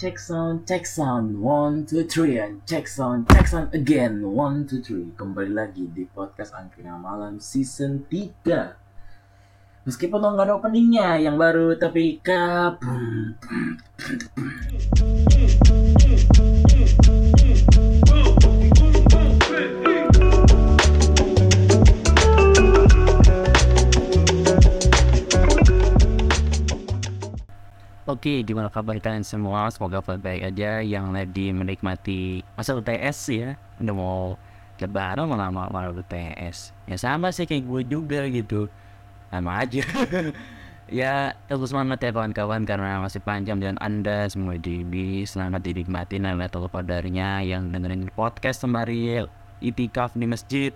check sound, check sound, one, two, three, and check sound, check sound again, one, two, three. Kembali lagi di podcast Angkringan Malam season 3 Meskipun nggak ada openingnya yang baru, tapi kabum. Oke, gimana kabar kalian semua? Semoga baik aja yang lagi menikmati masa UTS ya. Udah mau lebaran malah malah UTS. Ya sama sih kayak gue juga gitu. Sama aja. ya, terus semangat ya kawan-kawan karena masih panjang dan Anda semua di selamat dinikmati dan lihat kadarnya yang dengerin podcast sembari itikaf di masjid.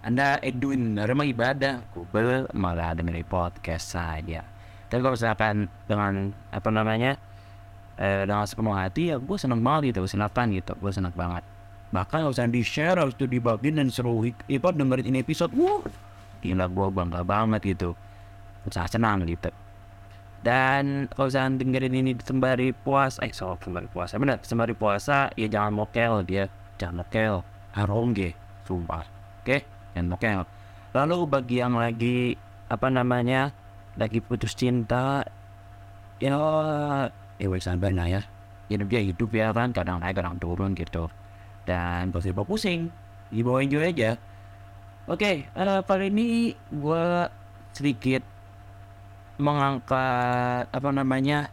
Anda Edwin rumah ibadah, kubel malah dengerin podcast saja tapi kalau misalkan dengan apa namanya eh, dengan sepenuh hati ya gue seneng banget gitu silakan gitu gue seneng banget. Bahkan misalnya di share harus tuh dibagiin dan seru itu dengerin ini episode wuh gila gue bangga banget gitu. Sangat senang gitu. Dan kalau misalnya dengerin ini sembari puasa eh soal sembari puasa benar sembari puasa ya jangan mokel dia jangan mokel harum ge sumpah oke jangan mokel. Lalu bagi yang lagi apa namanya lagi putus cinta ya ya wes sabar lah ya. Hidup dia hidup ya kan kadang naik kadang turun gitu. Dan pasti pusing dibawa enjoy aja. Oke uh, kali ini gue sedikit mengangkat apa namanya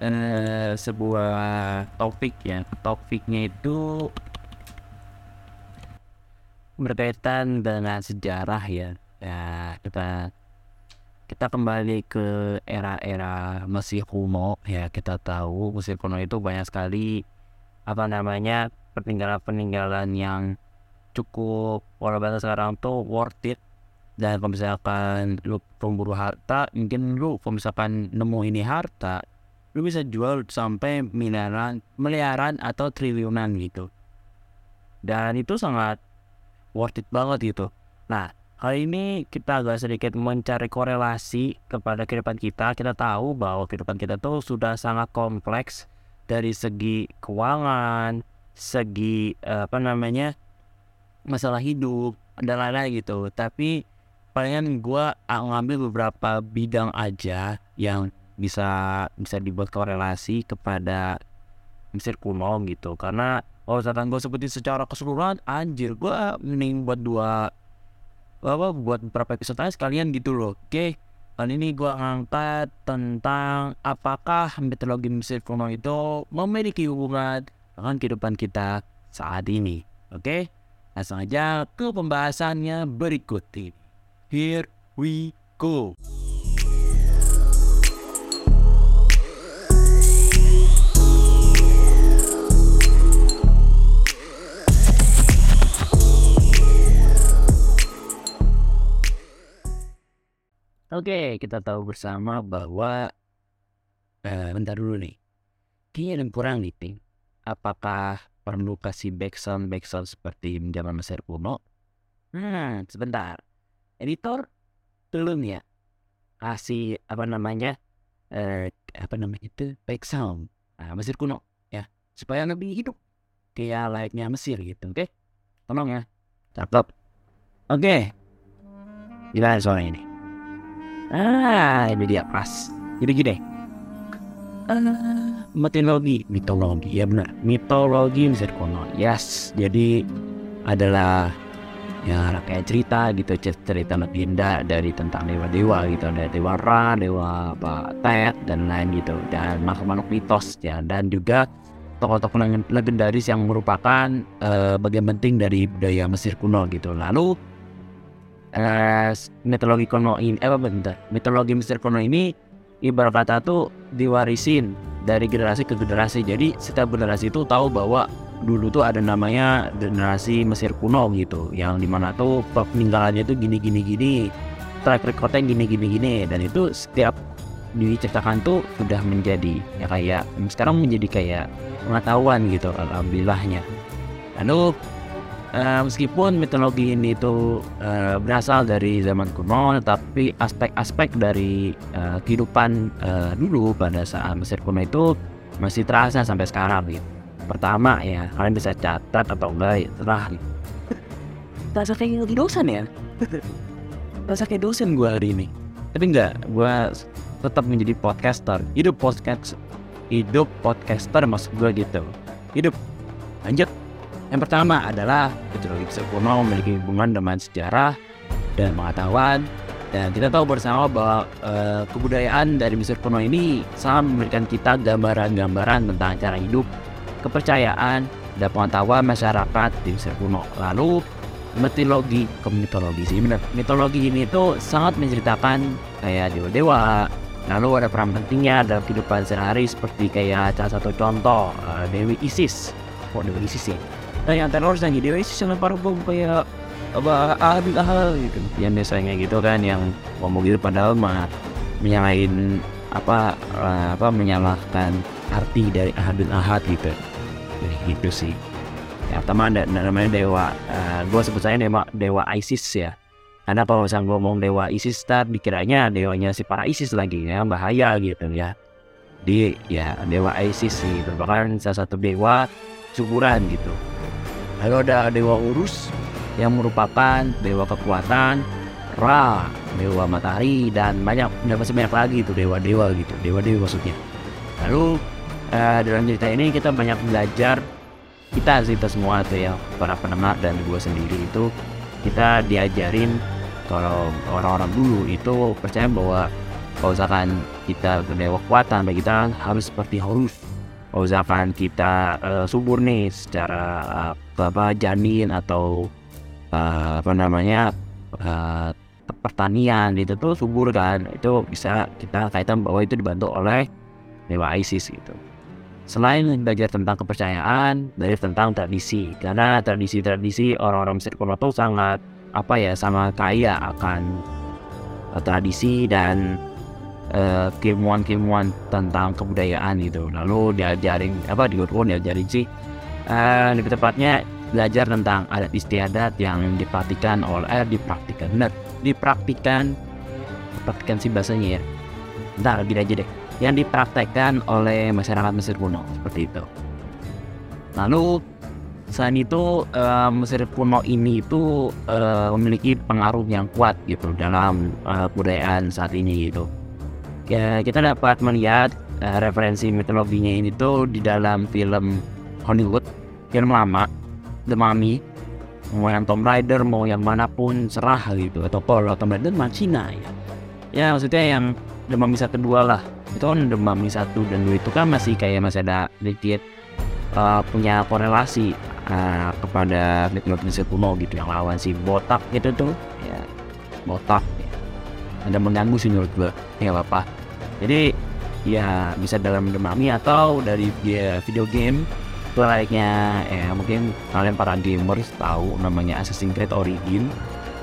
uh, sebuah topik ya. Topiknya itu berkaitan dengan sejarah ya. Ya kita kita kembali ke era-era Mesir kuno ya kita tahu Mesir kuno itu banyak sekali apa namanya peninggalan-peninggalan yang cukup bahasa sekarang tuh worth it. Dan kalau misalkan lu pemburu harta mungkin lu kalau misalkan nemu ini harta lu bisa jual sampai miliaran miliaran atau triliunan gitu. Dan itu sangat worth it banget gitu. Nah Kali ini kita agak sedikit mencari korelasi kepada kehidupan kita. Kita tahu bahwa kehidupan kita tuh sudah sangat kompleks dari segi keuangan, segi apa namanya masalah hidup dan lain-lain gitu. Tapi palingan gue ngambil beberapa bidang aja yang bisa bisa dibuat korelasi kepada Mesir kuno gitu. Karena kalau misalkan gue sebutin secara keseluruhan, anjir gue mending buat dua apa buat beberapa episode aja sekalian gitu loh oke okay? kali ini gue ngangkat tentang apakah mitologi Mesir kuno itu memiliki hubungan dengan kehidupan kita saat ini oke okay? langsung aja ke pembahasannya berikut ini here we go Oke, kita tahu bersama bahwa eh, bentar dulu nih. Kayaknya ada yang kurang nih, Ting. Apakah perlu kasih backsound backsound seperti zaman Mesir kuno? Hmm, sebentar. Editor, belum ya? Kasih apa namanya? Eh, apa namanya itu? Backsound. Nah, Mesir kuno, ya. Supaya lebih hidup. Kayak layaknya Mesir gitu, oke? Tolong ya. Cakep. Oke. Gimana soal ini? Ah, ini dia pas. Jadi gini. Uh, mitologi, mitologi, ya benar. Mitologi Mesir kuno. Yes, jadi adalah ya kayak cerita gitu cerita legenda dari tentang dewa-dewa gitu ada dewa Ra, dewa apa Tet dan lain gitu dan makhluk-makhluk mitos ya dan juga tokoh-tokoh legendaris yang merupakan uh, bagian penting dari budaya Mesir kuno gitu lalu uh, mitologi kuno ini eh, apa bentar? Mitologi Mesir kuno ini ibarat kata tuh diwarisin dari generasi ke generasi. Jadi setiap generasi itu tahu bahwa dulu tuh ada namanya generasi Mesir kuno gitu yang di mana tuh peninggalannya tuh gini gini gini track recordnya gini gini gini. Dan itu setiap diceritakan tuh sudah menjadi ya kayak sekarang menjadi kayak pengetahuan gitu alhamdulillahnya. Lalu Uh, meskipun mitologi ini itu uh, berasal dari zaman kuno, tapi aspek-aspek dari uh, kehidupan uh, dulu pada saat Mesir kuno itu masih terasa sampai sekarang gitu. Pertama ya kalian bisa catat atau enggak ya terah gitu. Terasa kayak dosen ya? Terasa kayak dosen gue hari ini. Tapi enggak gue tetap menjadi podcaster. Hidup podcast hidup podcaster maksud gue gitu. Hidup. Lanjut yang pertama adalah mitologi kuno memiliki hubungan dengan sejarah dan pengetahuan dan kita tahu bersama bahwa uh, kebudayaan dari Mesir kuno ini sangat memberikan kita gambaran-gambaran tentang cara hidup, kepercayaan, dan pengetahuan masyarakat di Mesir kuno. Lalu mitologi ke mitologi sih benar. Mitologi ini tuh sangat menceritakan kayak dewa-dewa. Lalu ada peran pentingnya dalam kehidupan sehari-hari seperti kayak salah satu contoh uh, Dewi Isis. Kok Dewi Isis sih? Nah yang teror lagi Dewi Isis yang paruh kayak apa ahli ahal gitu. Yang biasanya gitu kan yang ngomong gitu padahal mah menyalahin apa uh, apa menyalahkan arti dari ahadun ahad gitu. Jadi gitu sih. Ya pertama ada namanya dewa uh, gue sebut saya dewa dewa ISIS ya. Karena kalau misalnya ngomong dewa ISIS tar dikiranya dewanya si para ISIS lagi ya bahaya gitu ya. Di ya dewa ISIS sih merupakan salah satu dewa syukuran gitu lalu ada dewa urus yang merupakan dewa kekuatan, Ra, dewa matahari dan banyak masih banyak lagi itu dewa-dewa gitu, dewa-dewa maksudnya. Lalu uh, dalam cerita ini kita banyak belajar kita kita semua tuh ya para pendengar dan gue sendiri itu kita diajarin kalau orang-orang dulu itu percaya bahwa kalau misalkan kita dewa kekuatan bagi kita harus seperti Horus kalau misalkan kita uh, subur nih secara uh, apa janin atau uh, apa namanya uh, pertanian itu tuh subur kan. Itu bisa kita kaitan bahwa itu dibantu oleh dewa ISIS gitu. Selain belajar tentang kepercayaan dari tentang tradisi. Karena tradisi-tradisi orang-orang Mesir kuno itu sangat apa ya sama kaya akan uh, tradisi dan uh, keilmuan-keilmuan tentang kebudayaan itu lalu diajarin apa di Quran diajarin sih uh, lebih tepatnya belajar tentang adat istiadat yang dipraktikkan oleh eh, dipraktikkan benar dipraktikkan dipraktikkan sih bahasanya ya. Ntar gini aja deh. Yang dipraktekkan oleh masyarakat Mesir kuno seperti itu. Lalu selain itu uh, Mesir kuno ini itu uh, memiliki pengaruh yang kuat gitu dalam uh, budayaan saat ini gitu. Ya, kita dapat melihat uh, referensi mitologinya ini tuh di dalam film Hollywood film lama The Mummy mau yang Tomb Raider mau yang mana pun serah gitu atau kalau Tomb Raider mah Cina ya. Ya maksudnya yang The Mummy satu dua lah. Itu kan The Mummy satu dan dua itu kan masih kayak masih ada sedikit uh, punya korelasi uh, kepada mitologi kuno gitu yang lawan si botak gitu tuh ya. Botak ya. ada mengganggu sih menurut gue ya apa jadi ya bisa dalam Mummy atau dari dia video game itu layaknya ya mungkin kalian para gamers tahu namanya Assassin's Creed Origin.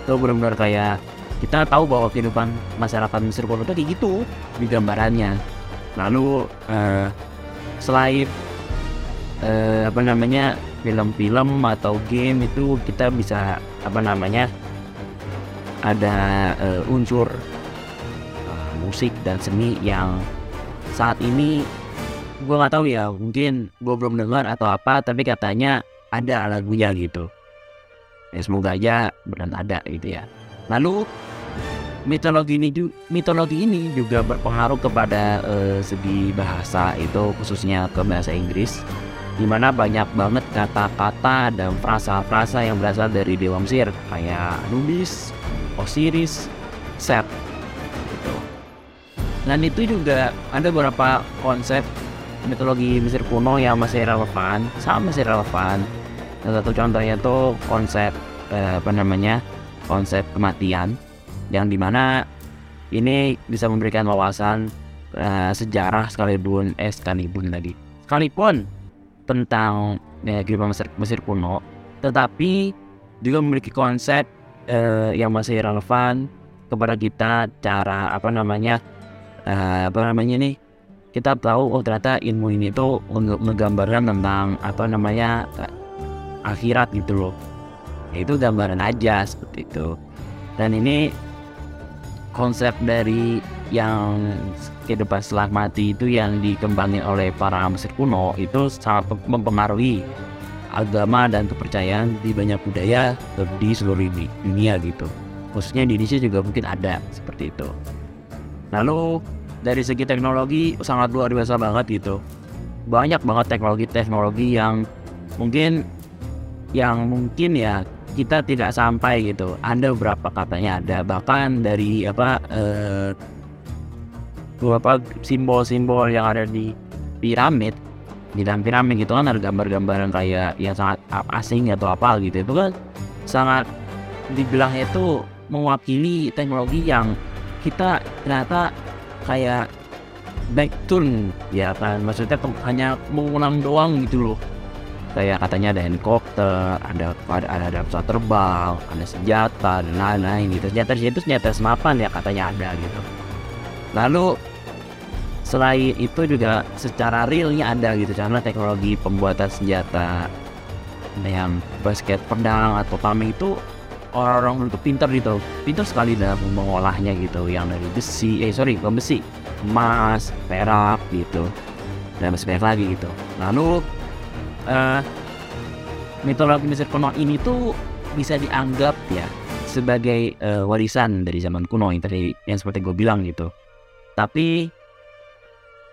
Itu benar-benar kayak kita tahu bahwa kehidupan masyarakat Mesir kuno itu kayak gitu di gambarannya. Lalu uh, selain uh, apa namanya film-film atau game itu kita bisa apa namanya ada uh, unsur uh, musik dan seni yang saat ini gue nggak tahu ya mungkin gue belum dengar atau apa tapi katanya ada lagunya gitu ya semoga aja benar ada gitu ya lalu mitologi ini mitologi ini juga berpengaruh kepada uh, segi bahasa itu khususnya ke bahasa Inggris di mana banyak banget kata-kata dan frasa-frasa yang berasal dari dewa Mesir kayak Anubis, Osiris, Set gitu. Dan itu juga ada beberapa konsep mitologi Mesir kuno yang masih relevan sama masih relevan. Salah satu contohnya tuh konsep eh, apa namanya konsep kematian yang di mana ini bisa memberikan wawasan eh, sejarah sekalipun eh sekalipun lagi sekalipun tentang ya, kehidupan Mesir, Mesir kuno tetapi juga memiliki konsep eh, yang masih relevan kepada kita cara apa namanya eh, apa namanya nih kita tahu oh ternyata ilmu ini tuh menggambarkan tentang apa namanya akhirat gitu loh. Ya, itu gambaran aja seperti itu. Dan ini konsep dari yang kehidupan setelah mati itu yang dikembangin oleh para Mesir kuno itu sangat mempengaruhi agama dan kepercayaan di banyak budaya di seluruh dunia gitu. Khususnya di Indonesia juga mungkin ada seperti itu. Lalu dari segi teknologi sangat luar biasa banget gitu. Banyak banget teknologi-teknologi yang mungkin yang mungkin ya kita tidak sampai gitu. Ada beberapa katanya ada bahkan dari apa eh, beberapa simbol-simbol yang ada di piramid di dalam piramid gitu kan ada gambar-gambar yang kayak yang sangat asing atau apa gitu. Itu kan sangat dibilang itu mewakili teknologi yang kita ternyata kayak back turn ya kan maksudnya hanya mengulang doang gitu loh kayak katanya ada helikopter, ada ada ada, pesawat terbang, ada senjata dan lain-lain gitu. Senjata itu senjata semapan ya katanya ada gitu. Lalu selain itu juga secara realnya ada gitu karena teknologi pembuatan senjata yang basket pedang atau tameng itu orang-orang untuk pintar gitu. Pintar sekali dalam mengolahnya gitu yang dari besi eh sorry bukan besi emas perak gitu. Dan masih banyak lagi gitu. Lalu uh, mitologi Mesir kuno ini tuh bisa dianggap ya sebagai uh, warisan dari zaman kuno yang tadi yang seperti gue bilang gitu. Tapi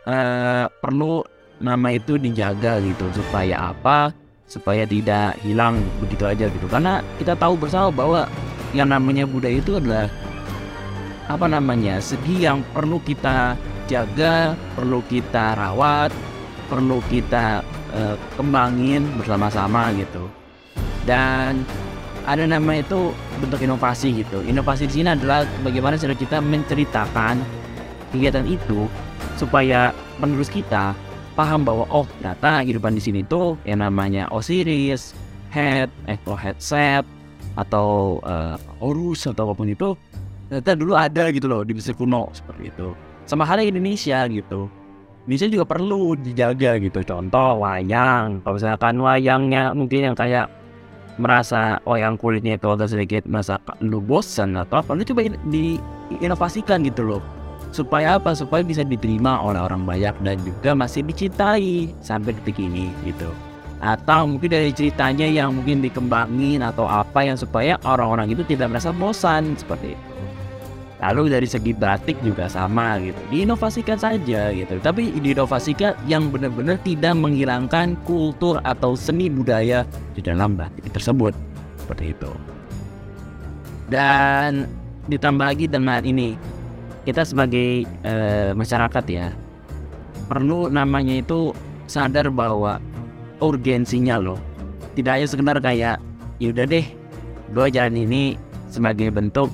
uh, perlu nama itu dijaga gitu. Supaya apa supaya tidak hilang begitu aja gitu. Karena kita tahu bersama bahwa yang namanya budaya itu adalah apa namanya segi yang perlu kita jaga perlu kita rawat perlu kita uh, kembangin bersama-sama gitu. Dan ada nama itu bentuk inovasi gitu. Inovasi di sini adalah bagaimana cara kita menceritakan kegiatan itu supaya penerus kita paham bahwa oh ternyata kehidupan di sini tuh yang namanya Osiris, Head, atau Headset atau uh, Horus atau apa pun itu ternyata dulu ada gitu loh di Mesir kuno seperti itu. Sama halnya Indonesia gitu. Indonesia juga perlu dijaga gitu. Contoh wayang. Kalau misalkan wayangnya mungkin yang kayak merasa wayang kulitnya itu agak sedikit merasa lu bosan atau apa, lu coba diinovasikan gitu loh supaya apa? Supaya bisa diterima oleh orang banyak dan juga masih dicintai sampai detik ini gitu. Atau mungkin dari ceritanya yang mungkin dikembangin atau apa yang supaya orang-orang itu tidak merasa bosan seperti itu. Lalu dari segi batik juga sama gitu. Diinovasikan saja gitu. Tapi diinovasikan yang benar-benar tidak menghilangkan kultur atau seni budaya di dalam batik tersebut. Seperti itu. Dan ditambah lagi dengan ini kita sebagai uh, masyarakat ya perlu namanya itu sadar bahwa urgensinya loh. Tidak hanya sekedar kayak yaudah deh gue jalan ini sebagai bentuk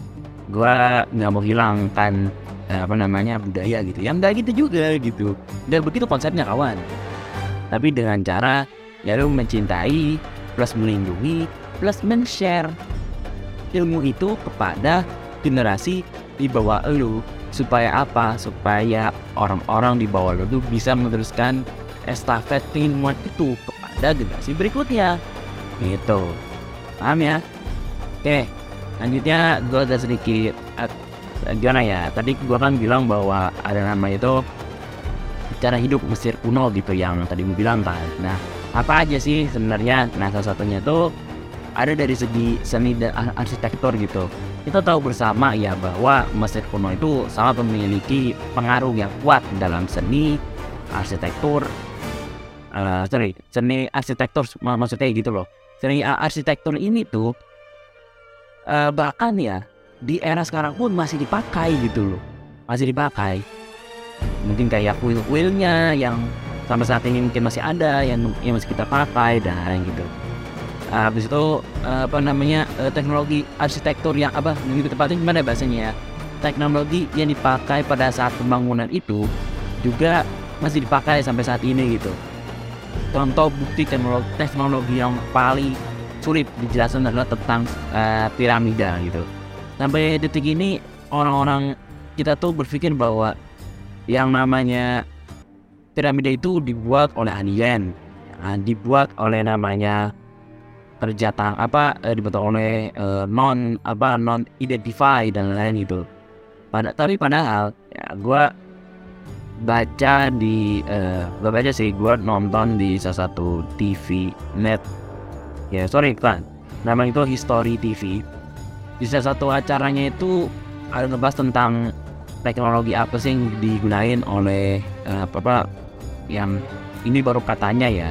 gue nggak mau hilangkan uh, apa namanya budaya gitu. Yang nggak gitu juga gitu. Dan begitu konsepnya kawan. Tapi dengan cara ya lu mencintai plus melindungi plus men-share ilmu itu kepada generasi di bawah lu supaya apa? Supaya orang-orang di bawah lo tuh bisa meneruskan estafet ilmuwan itu kepada generasi berikutnya. Gitu. Paham ya? Oke lanjutnya gue ada sedikit gimana ya? Tadi gue kan bilang bahwa ada nama itu cara hidup Mesir kuno gitu yang tadi gue bilang kan. Nah apa aja sih sebenarnya? Nah salah satunya tuh ada dari segi seni dan arsitektur gitu kita tahu bersama ya bahwa Mesir kuno itu sangat memiliki pengaruh yang kuat dalam seni, arsitektur, uh, sorry, seni arsitektur maksudnya gitu loh. Seni arsitektur ini tuh uh, bahkan ya di era sekarang pun masih dipakai gitu loh, masih dipakai. Mungkin kayak kuil-kuilnya yang sampai saat ini mungkin masih ada yang, yang masih kita pakai dan gitu habis itu uh, apa namanya uh, teknologi arsitektur yang apa lebih tepatnya gimana bahasanya ya? Teknologi yang dipakai pada saat pembangunan itu juga masih dipakai sampai saat ini gitu. Contoh bukti teknologi, teknologi yang paling sulit dijelaskan adalah tentang uh, piramida gitu. Sampai detik ini orang-orang kita tuh berpikir bahwa yang namanya piramida itu dibuat oleh alien nah, dibuat oleh namanya kerja tang apa eh, dibentuk oleh eh, non apa non identify dan lain-lain itu. Pada tapi padahal ya gue baca di uh, gak baca sih gue nonton di salah satu TV net. Ya sorry kan nama itu History TV di salah satu acaranya itu ada ngebahas tentang teknologi apa sih yang digunain oleh uh, apa, apa yang ini baru katanya ya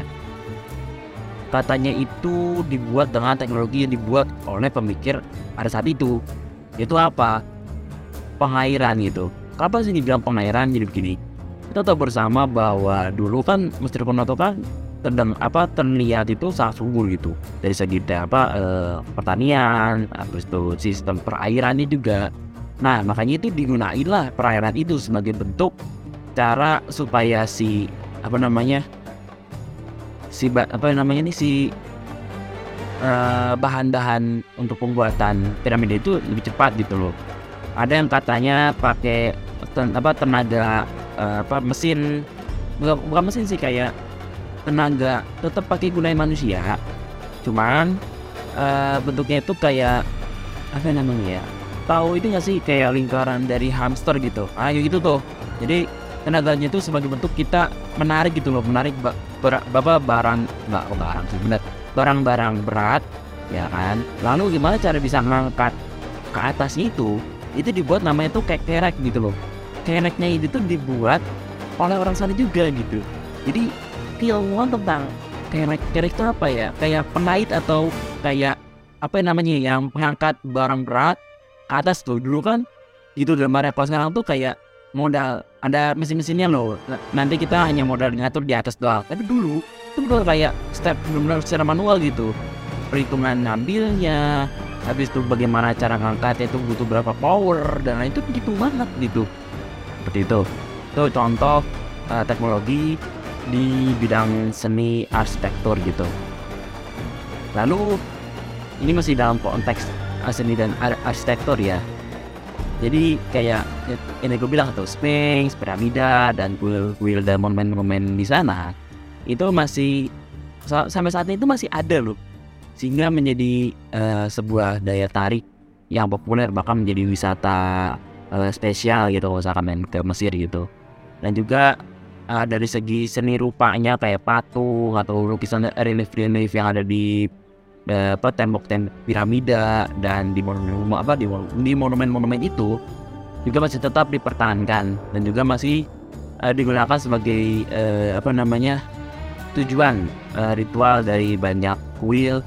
katanya itu dibuat dengan teknologi yang dibuat oleh pemikir pada saat itu. Itu apa? Pengairan gitu. Kenapa sih dibilang pengairan jadi begini? Kita tahu bersama bahwa dulu kan Mesir Kuno kan terdeng apa terlihat itu sangat subur gitu. Dari segi apa eh, pertanian habis itu sistem perairannya juga. Nah makanya itu digunainlah perairan itu sebagai bentuk cara supaya si apa namanya si apa namanya nih si uh, bahan-bahan untuk pembuatan piramida itu lebih cepat gitu loh. Ada yang katanya pakai ten, apa tenaga uh, apa mesin bukan, bukan mesin sih kayak tenaga tetap pakai gunain manusia. Cuman uh, bentuknya itu kayak apa namanya ya? Tahu itu nggak sih kayak lingkaran dari hamster gitu. Ayo gitu tuh. Jadi tenaganya itu sebagai bentuk kita menarik gitu loh menarik bapak barang nggak barang sih benar barang-barang berat ya kan? Lalu gimana cara bisa ngangkat ke atas itu? Itu dibuat namanya tuh kayak kerek gitu loh. Kereknya itu tuh dibuat oleh orang sana juga gitu. Jadi keilmuan tentang kerek kerek itu apa ya? Kayak penait atau kayak apa namanya yang mengangkat barang berat ke atas tuh. Dulu kan itu dalam area sekarang tuh kayak modal. Ada mesin-mesinnya loh. Nanti kita hanya modal ngatur di atas doang. Tapi dulu itu benar kayak step benar-benar secara manual gitu. Perhitungan ngambilnya habis itu bagaimana cara ngangkatnya itu butuh berapa power dan itu begitu banget gitu. Seperti itu. Itu contoh uh, teknologi di bidang seni arsitektur gitu. Lalu ini masih dalam konteks seni dan ar arsitektur ya jadi kayak ini gue bilang tuh Sphinx, piramida dan kuil-kuil dan monumen-monumen di sana itu masih sampai saat ini itu masih ada loh. Sehingga menjadi uh, sebuah daya tarik yang populer bahkan menjadi wisata uh, spesial gitu misalkan main ke Mesir gitu. Dan juga uh, dari segi seni rupanya kayak patung atau lukisan relief-relief yang ada di apa tembok-tembok piramida dan di monumen apa di, di monumen-monumen itu juga masih tetap dipertahankan dan juga masih uh, digunakan sebagai uh, apa namanya tujuan uh, ritual dari banyak kuil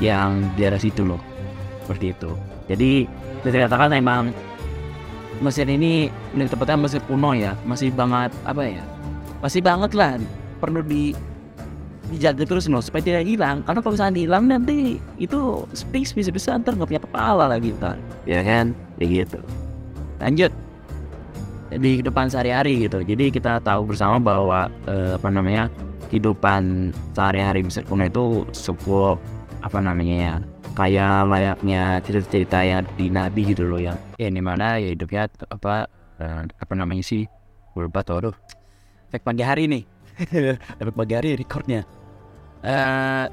yang di daerah situ loh. Seperti itu. Jadi bisa dikatakan emang Mesir ini lebih tepatnya Mesir kuno ya masih banget apa ya masih banget lah perlu di dijaga terus loh supaya tidak hilang. Karena kalau misalnya hilang nanti itu space bisa bisa ntar nggak punya kepala lagi ntar ya kan? Ya gitu. Lanjut. Di depan sehari-hari gitu. Jadi kita tahu bersama bahwa eh, apa namanya kehidupan sehari-hari Mesir kuno itu sebuah apa namanya ya kayak layaknya cerita-cerita yang di Nabi gitu loh yang ya ini mana ya hidupnya apa eh, apa namanya sih? Lupa tuh aduh. Efek pagi hari nih. Efek pagi hari recordnya uh,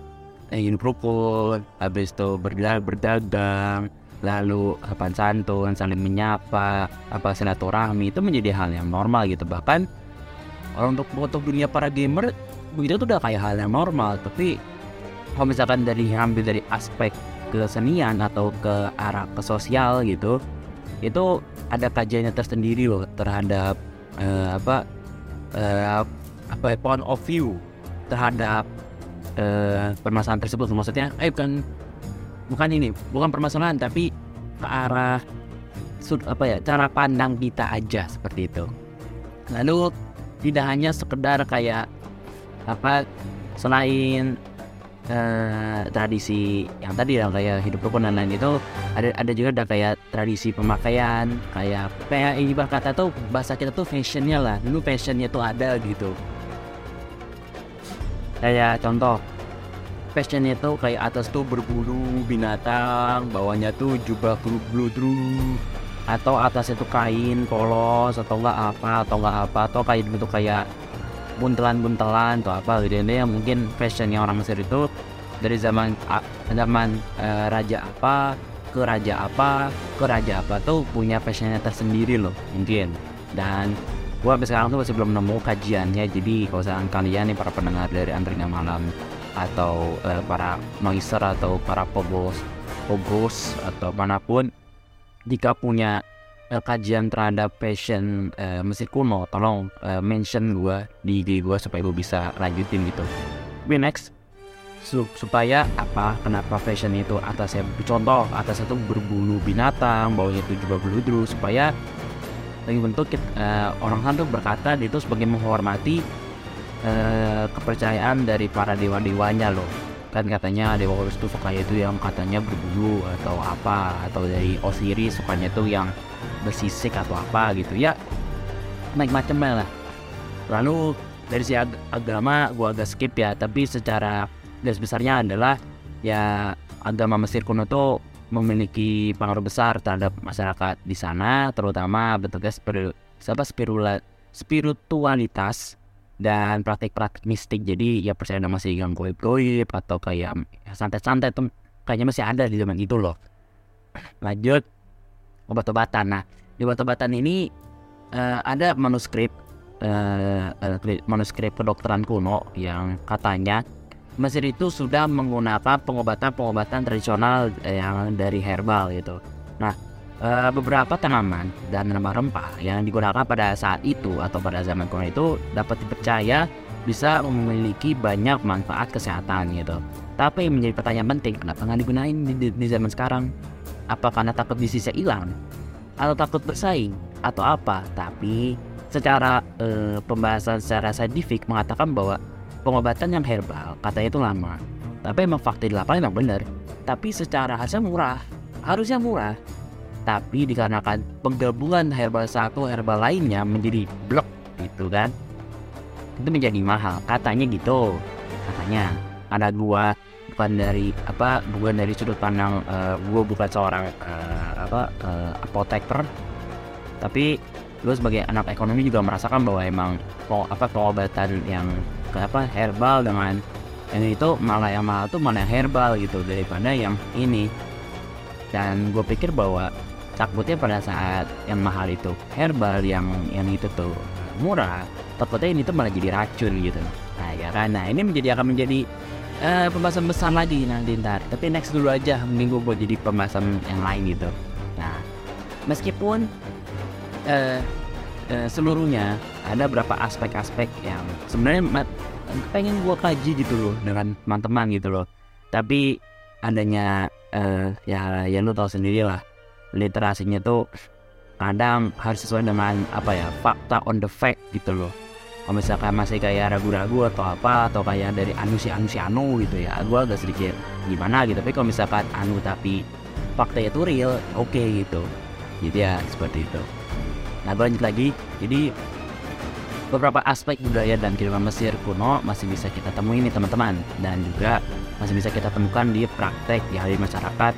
ingin rukun, habis itu berdagang, berdagang, lalu kapan santun, saling menyapa, apa silaturahmi itu menjadi hal yang normal gitu. Bahkan orang untuk untuk dunia para gamer begitu tuh udah kayak hal yang normal. Tapi kalau misalkan dari ambil dari aspek kesenian atau ke arah ke sosial gitu, itu ada kajiannya tersendiri loh terhadap uh, apa uh, apa point of view terhadap uh, permasalahan tersebut. Maksudnya eh bukan bukan ini bukan permasalahan tapi ke arah sud, apa ya cara pandang kita aja seperti itu. Lalu tidak hanya sekedar kayak apa selain uh, tradisi yang tadi yang kayak hidup rukun dan lain itu ada ada juga ada kayak tradisi pemakaian kayak kayak ini kata tuh bahasa kita tuh fashionnya lah. Dulu fashionnya tuh ada gitu kayak contoh. Fashion itu kayak atas tuh berbulu binatang bawahnya tuh jubah bludru atau atas itu kain polos atau enggak apa atau enggak apa atau kayak bentuk kayak buntelan-buntelan atau apa. Gitu ini yang mungkin fashionnya orang Mesir itu dari zaman zaman uh, raja apa ke raja apa ke raja apa tuh punya fashionnya tersendiri loh mungkin. Dan gue sampai sekarang tuh masih belum nemu kajiannya jadi kalau misalkan kalian nih para pendengar dari Andrina Malam atau eh, para noiser atau para pogos pogos atau mana pun jika punya eh, kajian terhadap passion eh, Mesir kuno tolong eh, mention gue di IG gue supaya gue bisa lanjutin gitu. Tapi next su- supaya apa kenapa fashion itu atasnya contoh atasnya tuh berbulu binatang bawahnya itu juga berludru supaya lagi bentuk eh, orang tuh berkata itu sebagai menghormati eh, kepercayaan dari para dewa-dewanya loh. Kan katanya dewa Horus tuh sukanya itu yang katanya berbulu atau apa atau dari Osiris sukanya tuh yang bersisik atau apa gitu. Ya macam-macam lah. Lalu dari si ag- agama gua agak skip ya. Tapi secara garis besarnya adalah ya agama Mesir kuno tuh memiliki pengaruh besar terhadap masyarakat di sana terutama bentuknya spiritu, apa spirula, spiritualitas dan praktik-praktik mistik. Jadi ya percaya masih yang goib-goib atau kayak ya, santet-santet tuh kayaknya masih ada di zaman itu loh. Lanjut obat-obatan. Nah di obat-obatan ini eh, ada manuskrip eh, manuskrip kedokteran kuno yang katanya Mesir itu sudah menggunakan pengobatan-pengobatan tradisional eh, yang dari herbal gitu. Nah, eh, beberapa tanaman dan rempah-rempah yang digunakan pada saat itu atau pada zaman kuno itu dapat dipercaya bisa memiliki banyak manfaat kesehatan gitu. Tapi yang menjadi pertanyaan penting, kenapa nggak digunain di, di- di zaman sekarang? Apa karena takut bisnisnya hilang? Atau takut bersaing? Atau apa? Tapi secara eh, pembahasan secara saintifik mengatakan bahwa pengobatan yang herbal katanya itu lama. Tapi emang fakta di lapangan emang bener. Tapi secara harusnya murah. Harusnya murah. Tapi dikarenakan penggabungan herbal satu herbal lainnya menjadi blok gitu kan? Itu menjadi mahal. Katanya gitu. Katanya ada gua bukan dari apa bukan dari sudut pandang eh, gua bukan seorang eh, apa eh, apoteker. Tapi gue sebagai anak ekonomi juga merasakan bahwa emang apa pengobatan yang apa herbal dengan yang itu malah yang mahal tuh yang herbal gitu daripada yang ini. Dan gue pikir bahwa takutnya pada saat yang mahal itu herbal yang yang itu tuh murah takutnya ini tuh malah jadi racun gitu. Nah ya kan? Nah ini menjadi akan menjadi eh, pembahasan besar lagi nanti ntar. Tapi next dulu aja mending gue buat jadi pembahasan yang lain gitu. Nah meskipun eh, eh, seluruhnya ada beberapa aspek-aspek yang sebenarnya pengen gua kaji gitu loh dengan teman-teman gitu loh. Tapi adanya eh, ya ya lu tahu sendiri lah literasinya tuh kadang harus sesuai dengan apa ya fakta on the fact gitu loh. Kalau misalkan masih kayak ragu-ragu atau apa atau kayak dari anu si anu si anu gitu ya gua agak sedikit gimana gitu. Tapi kalau misalkan anu tapi fakta itu real oke gitu. Jadi ya seperti itu. Nah, gue lanjut lagi. Jadi beberapa aspek budaya dan kehidupan Mesir kuno masih bisa kita temui nih teman-teman dan juga masih bisa kita temukan di praktek di hari masyarakat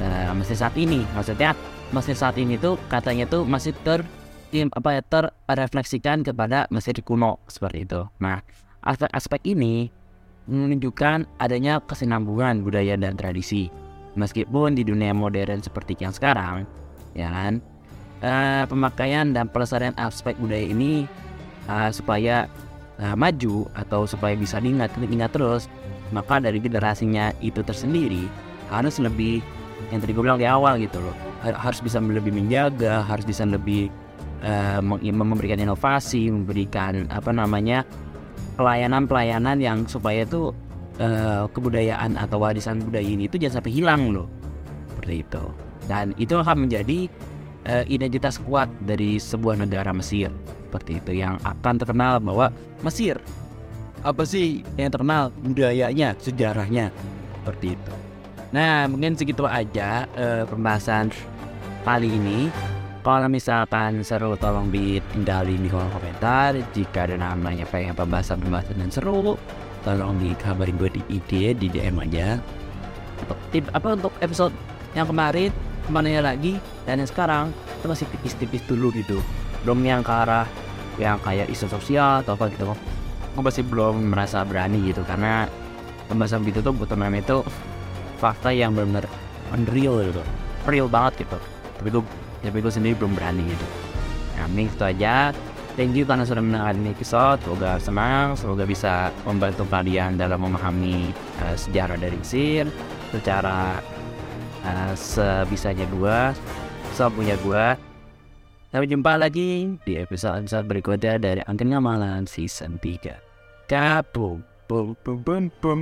eh, Mesir saat ini. Maksudnya Mesir saat ini tuh katanya tuh masih ter apa ya terrefleksikan kepada Mesir kuno seperti itu. Nah, aspek-aspek ini menunjukkan adanya kesinambungan budaya dan tradisi. Meskipun di dunia modern seperti yang sekarang, ya kan, eh, pemakaian dan pelestarian aspek budaya ini eh, supaya eh, maju atau supaya bisa diingat diingat terus maka dari generasinya itu tersendiri harus lebih yang tadi gue bilang di awal gitu loh har- harus bisa lebih menjaga harus bisa lebih meng- memberikan inovasi memberikan apa namanya pelayanan-pelayanan yang supaya itu eh, kebudayaan atau warisan budaya ini itu jangan sampai hilang loh. Seperti itu. Dan itu akan menjadi eh, identitas kuat dari sebuah negara Mesir seperti itu yang akan terkenal bahwa Mesir apa sih yang terkenal? Budayanya sejarahnya. Seperti itu. Nah mungkin segitu aja eh, pembahasan kali ini. Kalau misalkan seru tolong ditinggalin di kolom komentar. Jika ada namanya pengen pembahasan-pembahasan yang seru tolong dikabarin gue di IG di DM aja. Untuk tip apa untuk episode yang kemarin ke mana lagi? Dan yang sekarang itu masih tipis-tipis dulu gitu belum yang ke arah yang kayak isu sosial atau apa gitu. Gue masih belum merasa berani gitu karena pembahasan gitu tuh butuh itu fakta yang benar-benar unreal gitu. Real banget gitu. Tapi gue tapi gue sendiri belum berani gitu. Nah ini itu aja. Thank you karena sudah mendengarkan episode. Semoga senang semoga bisa membantu kalian dalam memahami uh, sejarah dari Mesir secara uh, sebisanya gua sepunya gua sampai jumpa lagi di episode-episode berikutnya dari Angkin Ngamalan season 3 Kabum Bum bum bum bum.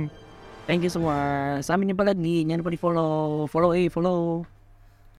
Thank you semua. Sampai jumpa lagi. Jangan lupa di follow. Follow eh follow